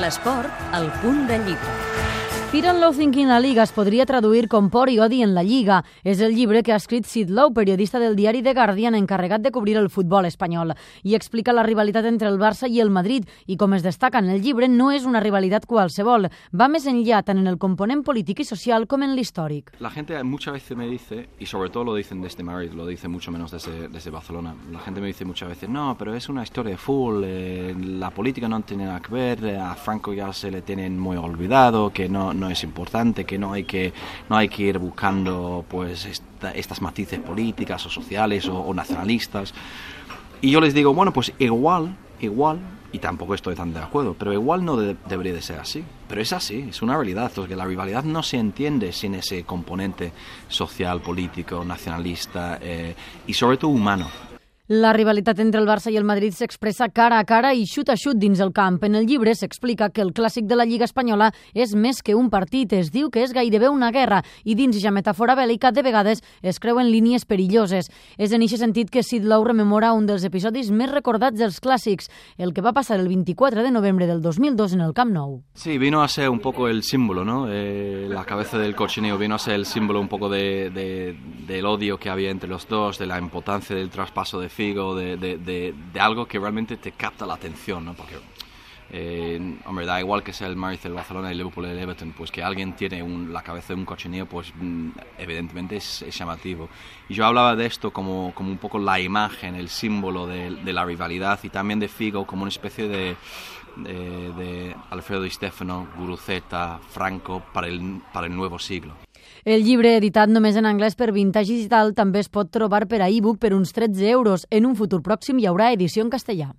L'esport, al punt de llibre. Fear and Loathing in la Liga es podria traduir com Por i odi en la Lliga. És el llibre que ha escrit Sid Lowe, periodista del diari The Guardian encarregat de cobrir el futbol espanyol, i explica la rivalitat entre el Barça i el Madrid, i com es destaca en el llibre, no és una rivalitat qualsevol. Va més enllà tant en el component polític i social com en l'històric. La gente muchas veces me dice, y sobre todo lo dicen desde Madrid, lo dice mucho menos desde, desde Barcelona, la gente me dice muchas veces, no, pero es una historia de fútbol, eh, la política no tiene nada que ver, a Franco ya se le tienen muy olvidado, que no, no es importante, que no hay que, no hay que ir buscando pues esta- estas matices políticas o sociales o, nacionalistas. Y yo les digo, bueno, pues igual, igual, y tampoco estoy tan de acuerdo, pero igual no de- debería de ser así. Pero es así, es una realidad, porque la rivalidad no se entiende sin ese componente social, político, nacionalista eh, y sobre todo humano. La rivalitat entre el Barça i el Madrid s'expressa cara a cara i xut a xut dins el camp. En el llibre s'explica que el clàssic de la Lliga Espanyola és més que un partit, es diu que és gairebé una guerra i dins ja metàfora bèl·lica de vegades es creuen línies perilloses. És en aquest sentit que Sid Lowe rememora un dels episodis més recordats dels clàssics, el que va passar el 24 de novembre del 2002 en el Camp Nou. Sí, vino a ser un poco el símbolo, ¿no? Eh, la cabeza del cochinillo vino a ser el símbolo un poco de, de- del odio que había entre los dos, de la importancia del traspaso de De, algo que realmente te capta la atención, ¿no? Porque, eh, hombre, da igual que sea el Madrid, el Barcelona, el Liverpool, el Everton, pues que alguien tiene la cabeza de un cochinillo, pues mm, evidentemente es, llamativo. Y yo hablaba de esto como, como un poco la imagen, el símbolo de, la rivalidad y también de Figo como una especie de Alfredo Di Stefano, Guruceta, Franco para el, para el nuevo siglo. El llibre, editat només en anglès per Vintage Digital, també es pot trobar per a e-book per uns 13 euros. En un futur pròxim hi haurà edició en castellà.